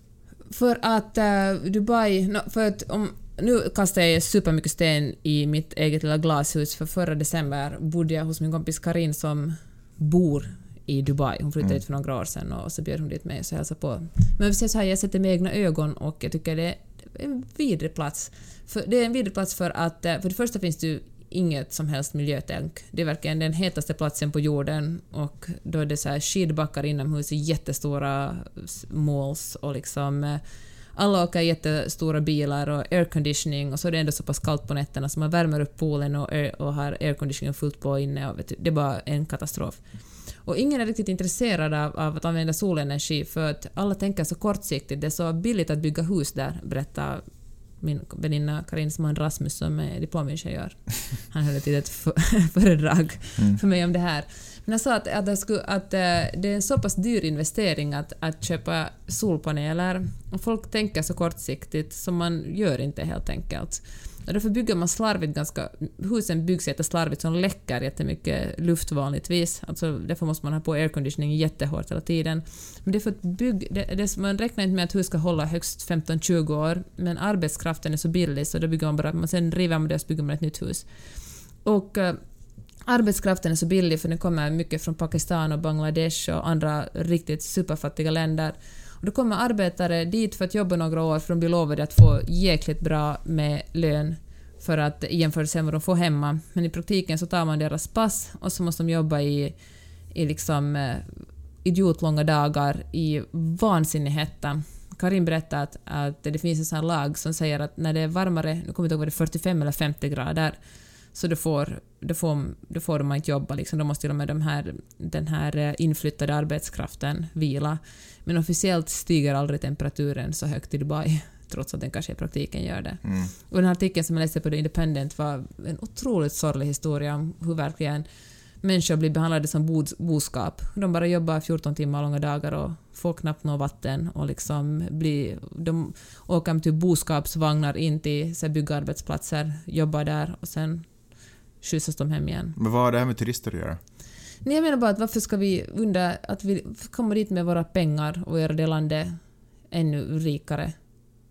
För att uh, Dubai... No, för att om, nu kastar jag supermycket sten i mitt eget lilla glashus, för förra december bodde jag hos min kompis Karin som bor i Dubai. Hon flyttade mm. dit för några år sedan och så bjöd hon dit mig och så hälsade på. Men jag, så här, jag sätter med egna ögon och jag tycker det är en vidrig plats. För, det är en vidrig plats för att eh, för det första finns det ju inget som helst miljötänk. Det är verkligen den hetaste platsen på jorden och då är det så här skidbackar inomhus i jättestora malls och liksom eh, alla åker jättestora bilar och airconditioning och så är det ändå så pass kallt på nätterna så man värmer upp poolen och, air, och har airconditioning fullt på inne och du, det är bara en katastrof. Och ingen är riktigt intresserad av, av, att använda solenergi för att alla tänker så kortsiktigt. Det är så billigt att bygga hus där, berättar min väninna Karin Sman Rasmus som är diplomingenjör. Han höll ett litet föredrag mm. för mig om det här. Men jag sa att, att, det, skulle, att eh, det är en så pass dyr investering att, att köpa solpaneler och folk tänker så kortsiktigt som man gör inte helt enkelt. Och därför bygger man slarvigt ganska... Husen byggs jätteslarvigt som läcker jättemycket luft vanligtvis. Alltså därför måste man ha på airconditioning jättehårt hela tiden. Men det är för att bygg, det, det, man räknar inte med att hus ska hålla högst 15-20 år, men arbetskraften är så billig så då bygger man bara... Man sen river man det och så bygger man ett nytt hus. Och eh, arbetskraften är så billig för den kommer mycket från Pakistan och Bangladesh och andra riktigt superfattiga länder. Och då kommer arbetare dit för att jobba några år för de blir lovade att få jäkligt bra med lön för att jämföra med vad de får hemma. Men i praktiken så tar man deras pass och så måste de jobba i, i liksom eh, idiotlånga dagar i vansinnig hetta. Karin berättade att, att det finns en sån här lag som säger att när det är varmare, nu kommer jag inte ihåg om det är, 45 eller 50 grader, så då får, då får, då får de inte jobba. Liksom. Då måste till och med de här, den här eh, inflyttade arbetskraften vila. Men officiellt stiger aldrig temperaturen så högt i Dubai, trots att den kanske i praktiken gör det. Mm. Och den här artikeln som jag läste på The Independent var en otroligt sorglig historia om hur verkligen människor blir behandlade som boskap. De bara jobbar 14 timmar långa dagar och får knappt något vatten och liksom blir, de åker med typ boskapsvagnar in till så byggarbetsplatser, jobbar där och sen skjutsas de hem igen. Men vad har det här med turister att göra? Nej, jag menar bara att varför ska vi undra att vi kommer dit med våra pengar och göra det landet ännu rikare?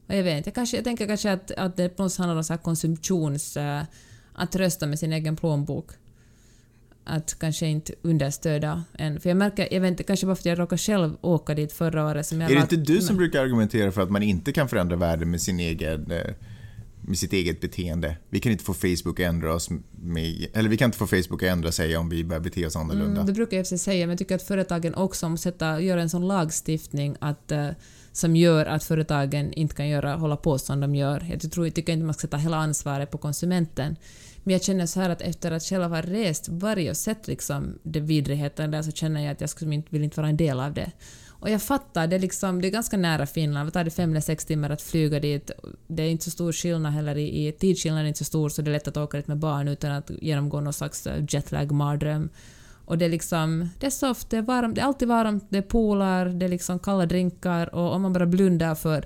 jag vet inte, jag, kanske, jag tänker kanske att, att det på något sätt handlar om så konsumtions... Uh, att rösta med sin egen plånbok. Att kanske inte understöda en. För jag märker, jag vet inte, kanske bara för att jag råkade själv åka dit förra året. Som jag är det inte du som brukar argumentera för att man inte kan förändra världen med sin egen... Uh med sitt eget beteende. Vi kan inte få Facebook att ändra oss med, eller vi kan inte få Facebook att ändra sig om vi börjar bete oss annorlunda. Mm, det brukar jag säga, men jag tycker att företagen också måste sätta, göra en sån lagstiftning att uh, som gör att företagen inte kan göra, hålla på som de gör. Jag, tror, jag tycker inte man ska sätta hela ansvaret på konsumenten. Men jag känner så här att efter att själv ha rest varje och sett liksom de vidrigheterna där så känner jag att jag skulle inte, vill inte vara en del av det. Och jag fattar, det är, liksom, det är ganska nära Finland. Det tar det fem eller sex timmar att flyga dit. Det är inte så stor skillnad heller i, i tidsskillnaden är inte så stor så det är lätt att åka dit med barn utan att genomgå någon slags eh, jetlag-mardröm. Och det är liksom, det är soft, det är varmt, det är alltid varmt, det är poolar, det är liksom kalla drinkar och om man bara blundar för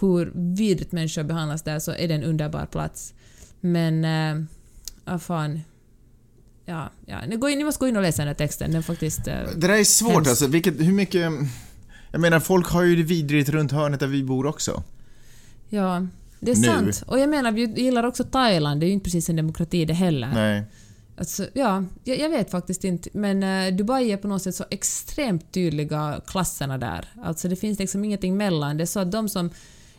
hur vidrigt människor behandlas där så är det en underbar plats. Men, äh, ah, fan. Ja, ja. Ni, går in, ni måste gå in och läsa den här texten, den faktiskt äh, Det där är svårt hemskt. alltså, vilket, hur mycket... Jag menar, folk har ju det vidrigt runt hörnet där vi bor också. Ja, det är nu. sant. Och jag menar, vi gillar också Thailand, det är ju inte precis en demokrati det heller. Nej. Alltså, ja, jag, jag, vet faktiskt inte, men uh, Dubai är på något sätt så extremt tydliga klasserna där. Alltså det finns liksom ingenting mellan. Det är så att de som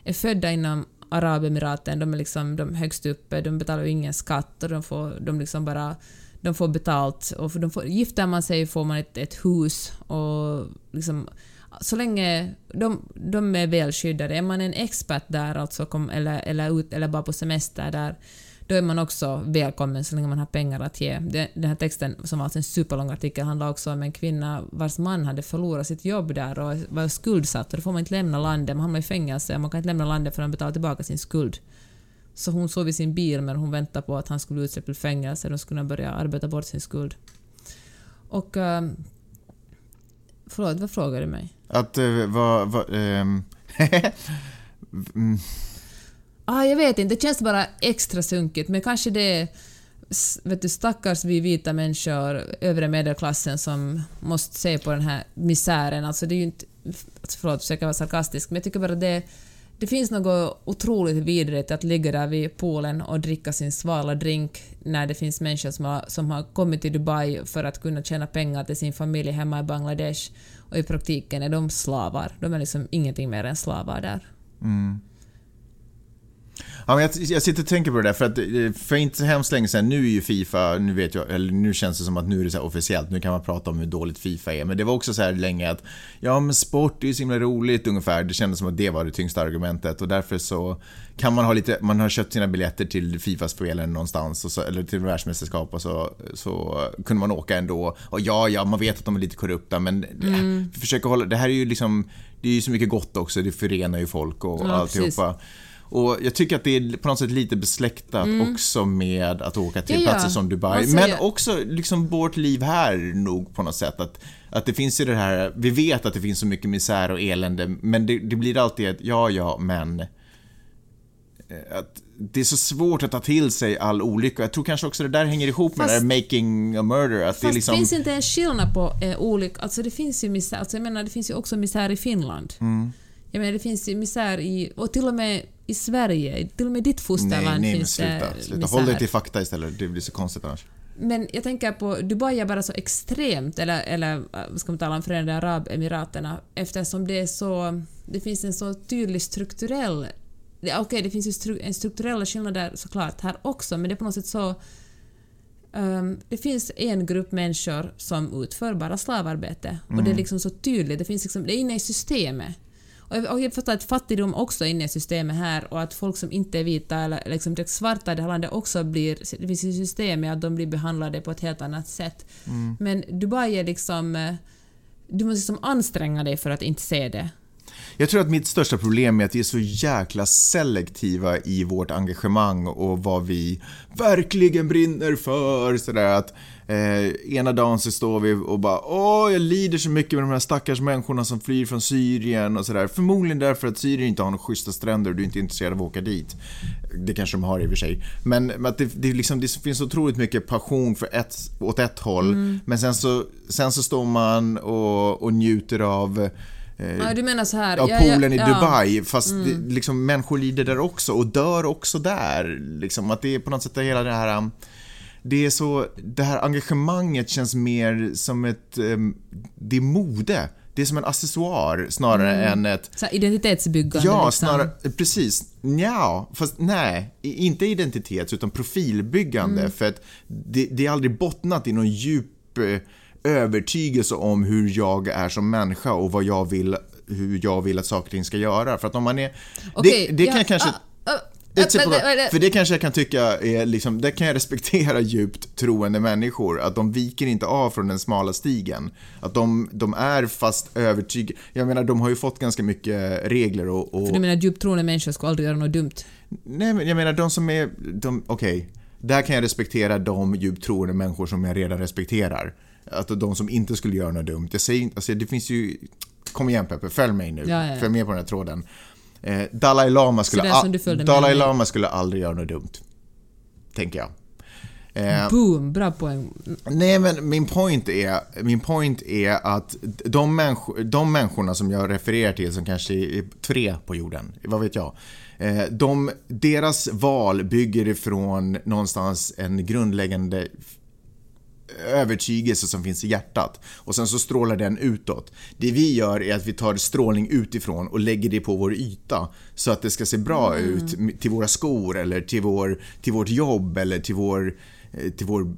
är födda inom Arabemiraten, de är liksom de högst uppe, de betalar ju ingen skatt och de får, de liksom bara de får betalt. Och för de får, gifter man sig får man ett, ett hus och liksom så länge de, de är välskyddade. Är man en expert där alltså, kom, eller, eller, ut, eller bara på semester där, då är man också välkommen så länge man har pengar att ge. Den här texten, som var alltså en superlång artikel, handlar också om en kvinna vars man hade förlorat sitt jobb där och var skuldsatt och då får man inte lämna landet, man hamnar i fängelse och man kan inte lämna landet förrän man betalar tillbaka sin skuld. Så hon sov i sin bil men hon väntade på att han skulle utsläppt till fängelse och då skulle börja arbeta bort sin skuld. Och... Uh, förlåt, vad frågade du mig? Att uh, vad... vad um, Ah, jag vet inte, det känns bara extra sunkigt, men kanske det är vet du, stackars vi vita människor, övre medelklassen, som måste se på den här misären. Alltså det är ju inte... Alltså förlåt, försöker vara sarkastisk, men jag tycker bara det det finns något otroligt vidrigt att ligga där vid poolen och dricka sin svala drink när det finns människor som har, som har kommit till Dubai för att kunna tjäna pengar till sin familj hemma i Bangladesh och i praktiken är de slavar. De är liksom ingenting mer än slavar där. Mm. Ja, men jag, jag sitter och tänker på det där, för att eh, för inte så hemskt länge sedan, nu är ju Fifa, nu vet jag, eller nu känns det som att nu är det så officiellt, nu kan man prata om hur dåligt Fifa är, men det var också så här länge att, ja men sport är ju så himla roligt ungefär, det kändes som att det var det tyngsta argumentet och därför så kan man ha lite, man har köpt sina biljetter till Fifas spelen någonstans, så, eller till världsmästerskap och så, så kunde man åka ändå. Och ja, ja, man vet att de är lite korrupta, men mm. vi försöker hålla, det här är ju liksom, det är ju så mycket gott också, det förenar ju folk och ja, alltihopa. Precis. Och jag tycker att det är på något sätt lite besläktat mm. också med att åka till ja, platser som Dubai. Men också liksom vårt liv här nog på något sätt. Att, att det finns ju det här, vi vet att det finns så mycket misär och elände, men det, det blir alltid ett ja, ja, men. Eh, att det är så svårt att ta till sig all olycka. Jag tror kanske också det där hänger ihop med fast, det där making a murder. Att fast det liksom... finns inte en skillnad på eh, olycka. Alltså det finns ju misär, alltså jag menar det finns ju också misär i Finland. Mm. Jag menar det finns ju misär i, och till och med i Sverige, till och med ditt fosterland nej, nej, finns sluta, det sluta. Håll dig till fakta istället, det blir så konstigt annars. Men jag tänker på, Dubai är bara så extremt, eller, eller ska man tala om Förenade Arabemiraterna, eftersom det är så... Det finns en så tydlig strukturell... Okej, okay, det finns ju stru, en strukturell skillnad där såklart här också, men det är på något sätt så... Um, det finns en grupp människor som utför bara slavarbete mm. och det är mm. liksom så tydligt, det finns liksom, det är inne i systemet. Och jag förstår att fattigdom också är inne i systemet här och att folk som inte är vita eller liksom direkt svarta i det här landet också blir... Det finns ju system med att de blir behandlade på ett helt annat sätt. Mm. Men Dubai är liksom... Eh, du måste liksom anstränga dig för att inte se det. Jag tror att mitt största problem är att vi är så jäkla selektiva i vårt engagemang och vad vi verkligen brinner för. Sådär att Eh, ena dagen så står vi och bara åh, jag lider så mycket med de här stackars människorna som flyr från Syrien och sådär. Förmodligen därför att Syrien inte har några schyssta stränder och du är inte intresserad av att åka dit. Det kanske de har i och för sig. Men att det, det, liksom, det finns otroligt mycket passion för ett, åt ett håll. Mm. Men sen så, sen så står man och, och njuter av Eh, ja, du menar så här. Av poolen ja, ja, i Dubai, fast mm. det, liksom, människor lider där också och dör också där. Liksom, att det är på något sätt hela det här um, det är så, det här engagemanget känns mer som ett, um, det är mode. det är som en accessoar snarare mm. än ett... Så identitetsbyggande Ja, liksom. snarare, precis. Ja, fast nej, inte identitets utan profilbyggande. Mm. För att det, det är aldrig bottnat i någon djup eh, övertygelse om hur jag är som människa och vad jag vill, hur jag vill att saker och ting ska göra. För att om man är... Okay, det, det kan ja, kanske... Typ för det kanske jag kan tycka är liksom, det kan jag respektera djupt troende människor, att de viker inte av från den smala stigen. Att de, de är fast övertygade. Jag menar, de har ju fått ganska mycket regler och... och... För du menar djupt troende människor ska aldrig göra något dumt? Nej, men jag menar de som är, okej. Okay. Där kan jag respektera de djupt troende människor som jag redan respekterar. Att de som inte skulle göra något dumt. Jag säger alltså det finns ju... Kom igen Peppe, följ mig nu. Ja, ja, ja. Följ med på den här tråden. Eh, Dalai Lama skulle, Dalai Lama skulle aldrig göra något dumt. Tänker jag. Eh, Boom, bra poäng. Nej, men min point är, min point är att de, människor, de människorna som jag refererar till, som kanske är tre på jorden, vad vet jag. Eh, de, deras val bygger ifrån någonstans en grundläggande övertygelse som finns i hjärtat och sen så strålar den utåt. Det vi gör är att vi tar strålning utifrån och lägger det på vår yta så att det ska se bra mm. ut till våra skor eller till, vår, till vårt jobb eller till vår, eh, till vår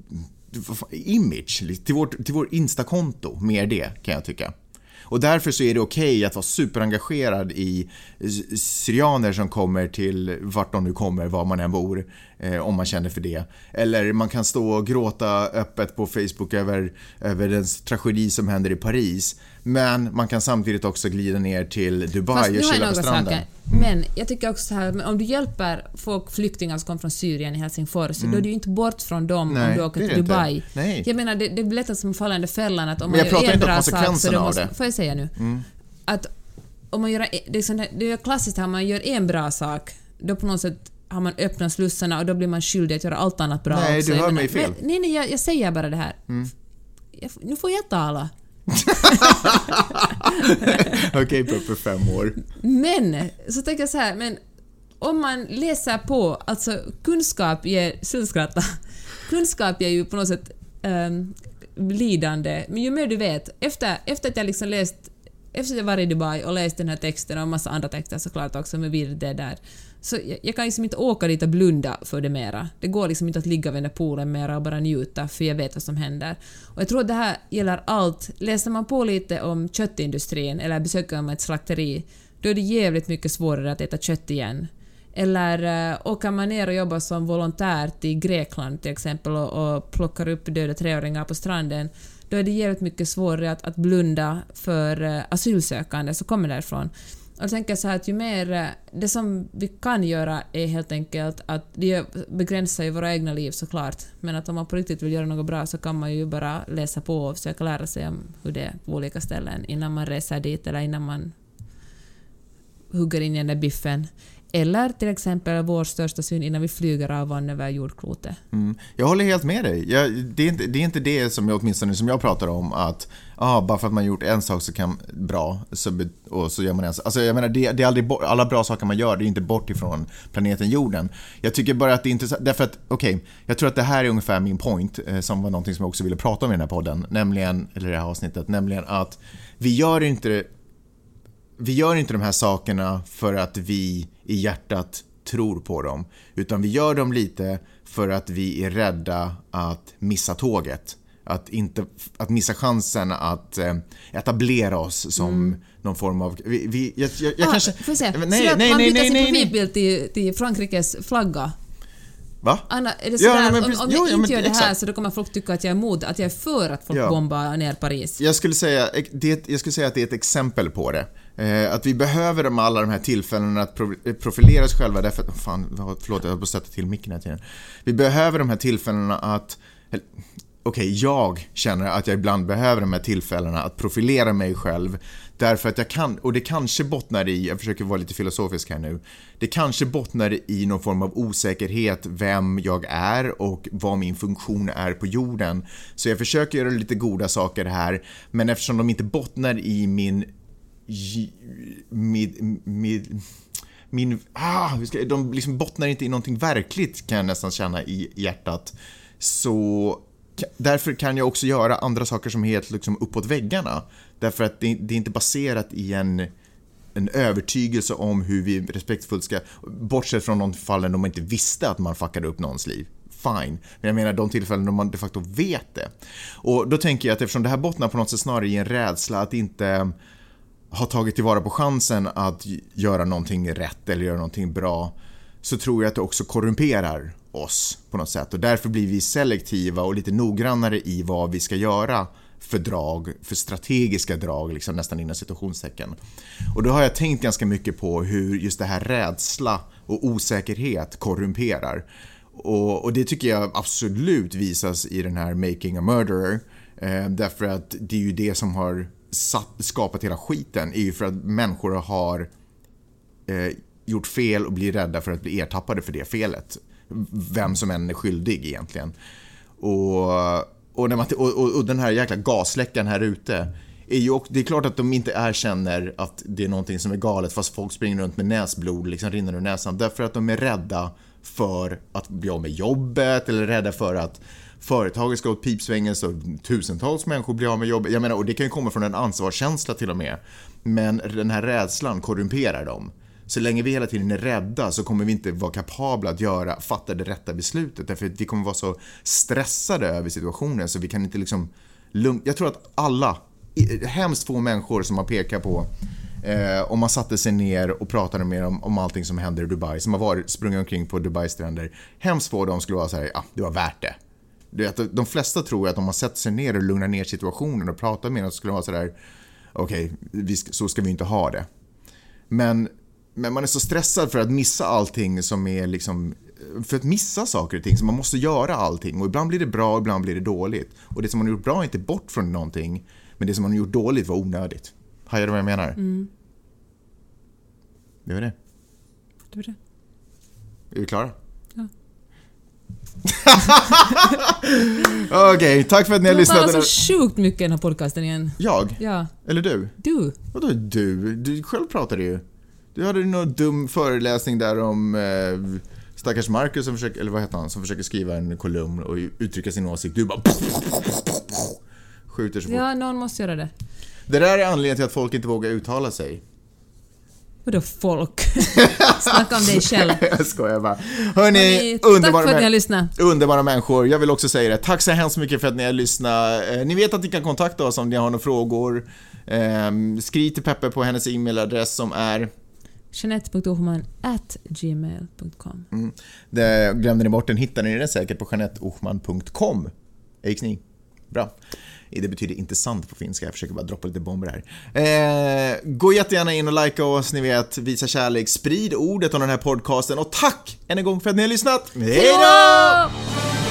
image, till vårt, till vår Instakonto. Mer det kan jag tycka. Och därför så är det okej okay att vara superengagerad i syrianer som kommer till vart de nu kommer, var man än bor, eh, om man känner för det. Eller man kan stå och gråta öppet på Facebook över, över den tragedi som händer i Paris. Men man kan samtidigt också glida ner till Dubai Fast och chilla på stranden. Saker. Men jag tycker också så här, om du hjälper folk, flyktingar som kommer från Syrien i Helsingfors, mm. då är du ju inte bort från dem Nej, om du åker till Dubai. Nej. Jag menar, det, det blir lätt som faller under fällan att om man gör en bra sak så du måste... Får jag säga nu? Mm. Att om man gör, det, är sånt det är klassiskt att man gör en bra sak, då på något sätt har man öppnat slussarna och då blir man skyldig att göra allt annat bra Nej, också. du hör mig fel. Men, nej, nej, jag, jag, säger bara det här. Mm. Jag, nu får jag tala. Okej, okay, för fem år. Men, så tänker jag så här, men om man läser på, alltså kunskap ger, slutskratta, kunskap ger ju på något sätt um, lidande, men ju mer du vet, efter, efter att jag liksom läst efter att jag varit i Dubai och läst den här texten och en massa andra texter såklart också med bilder där, så jag, jag, kan liksom inte åka dit och blunda för det mera. Det går liksom inte att ligga vid den där poolen mera och bara njuta, för jag vet vad som händer. Och jag tror att det här gäller allt. Läser man på lite om köttindustrin eller besöker man ett slakteri, då är det jävligt mycket svårare att äta kött igen. Eller uh, åker man ner och jobbar som volontär till Grekland till exempel och, och plockar upp döda treåringar på stranden, då är det jävligt mycket svårare att, att blunda för eh, asylsökande som kommer därifrån. Och jag tänker så här att ju mer... Eh, det som vi kan göra är helt enkelt att... Det begränsar ju våra egna liv såklart, men att om man på riktigt vill göra något bra så kan man ju bara läsa på och försöka lära sig om hur det är på olika ställen innan man reser dit eller innan man hugger in i den där biffen. Eller till exempel vår största synd innan vi flyger av vann över jordklotet. Mm. Jag håller helt med dig. Jag, det, är inte, det är inte det som jag, åtminstone som jag pratar om, att ah, bara för att man gjort en sak så kan bra, så, och så gör man en Alltså jag menar, det, det är aldrig bort, alla bra saker man gör, det är inte bort ifrån planeten jorden. Jag tycker bara att det är intressant, därför att, okej, okay, jag tror att det här är ungefär min point, eh, som var någonting som jag också ville prata om i den här podden, nämligen, eller det här avsnittet, nämligen att vi gör inte vi gör inte de här sakerna för att vi i hjärtat tror på dem, utan vi gör dem lite för att vi är rädda att missa tåget. Att, inte, att missa chansen att eh, etablera oss som mm. någon form av... Vi, vi, jag, jag, jag ah, kanske... Får jag se? Nej, nej, nej, man byter sin profilbild till, till Frankrikes flagga Va? Anna, är det så ja, att om, om jag jo, inte gör det här så då kommer folk tycka att jag är emot, att jag är för att folk ja. bombar ner Paris? Jag skulle, säga, det, jag skulle säga att det är ett exempel på det. Eh, att vi behöver de, alla de här tillfällena att eh, profilera oss själva därför att, fan, förlåt jag höll på att sätta till micken här tiden. Vi behöver de här tillfällena att, okej, okay, jag känner att jag ibland behöver de här tillfällena att profilera mig själv Därför att jag kan, och det kanske bottnar i, jag försöker vara lite filosofisk här nu, det kanske bottnar i någon form av osäkerhet vem jag är och vad min funktion är på jorden. Så jag försöker göra lite goda saker här, men eftersom de inte bottnar i min... Min... med, min, ah, de liksom bottnar inte i någonting verkligt kan jag nästan känna i hjärtat. Så därför kan jag också göra andra saker som är helt liksom uppåt väggarna. Därför att det, det är inte baserat i en, en övertygelse om hur vi respektfullt ska, bortsett från de fallen då man inte visste att man fuckade upp någons liv fine. Men jag menar de tillfällen då man de facto vet det. Och då tänker jag att eftersom det här bottnar på något sätt snarare i en rädsla att inte har tagit tillvara på chansen att göra någonting rätt eller göra någonting bra så tror jag att det också korrumperar oss på något sätt och därför blir vi selektiva och lite noggrannare i vad vi ska göra för drag, för strategiska drag, liksom nästan inom situationstecken. Och då har jag tänkt ganska mycket på hur just det här rädsla och osäkerhet korrumperar. Och, och, det tycker jag absolut visas i den här Making a Murderer. Eh, därför att det är ju det som har satt, skapat hela skiten. är ju för att människor har eh, gjort fel och blir rädda för att bli ertappade för det felet. Vem som än är skyldig egentligen. Och, och, när man, och, och den här jäkla gasläckan här ute. Är ju, det är klart att de inte erkänner att det är någonting som är galet fast folk springer runt med näsblod liksom rinner ur näsan. Därför att de är rädda för att bli av med jobbet eller rädda för att företaget ska åt pipsvängen så tusentals människor blir av med jobbet. Jag menar, och det kan ju komma från en ansvarskänsla till och med. Men den här rädslan korrumperar dem. Så länge vi hela tiden är rädda så kommer vi inte vara kapabla att göra, fatta det rätta beslutet. Därför att vi kommer vara så stressade över situationen så vi kan inte liksom lugnt. Jag tror att alla, hemskt få människor som har pekat på Eh, om man satte sig ner och pratade med dem om allting som händer i Dubai, som har varit, sprungit omkring på Dubais stränder. Hemskt få av dem skulle vara så här, ja, det var värt det det de flesta tror att om man sätter sig ner och lugnar ner situationen och pratar med dem så skulle de vara sådär, okej, okay, så ska vi inte ha det. Men, men man är så stressad för att missa allting som är liksom för att missa saker och ting, så man måste göra allting och ibland blir det bra, och ibland blir det dåligt. Och det som man har gjort bra är inte bort från någonting, men det som man har gjort dåligt var onödigt. Hajar du vad jag menar? Mm. Det var det. Det var det. Är vi klara? Okej, okay, tack för att ni har lyssnat. Du har så sjukt mycket i den här podcasten igen. Jag? Ja. Eller du? Du. Vadå du? Du själv pratade ju. Du hade någon dum föreläsning där om eh, stackars Marcus som försöker, eller vad heter han, som försöker skriva en kolumn och uttrycka sin åsikt. Du bara skjuter så fort. Ja, någon måste göra det. Det där är anledningen till att folk inte vågar uttala sig. Vadå folk? Snacka om dig själv. jag skojar bara. Hörni, Hörni underbara, tack för att ni har lyssnat. underbara människor. Jag vill också säga det. Tack så hemskt mycket för att ni har lyssnat. Eh, ni vet att ni kan kontakta oss om ni har några frågor. Eh, skriv till Peppe på hennes e-mailadress som är Jeanette.ohman.gmail.com mm. Glömde ni bort den hittar ni den säkert på jeanetteohman.com. Gick ni? Bra. Det betyder inte sant på finska, jag försöker bara droppa lite bomber här. Eh, gå jättegärna in och likea oss, ni vet, visa kärlek, sprid ordet om den här podcasten och tack än en gång för att ni har lyssnat. Hejdå!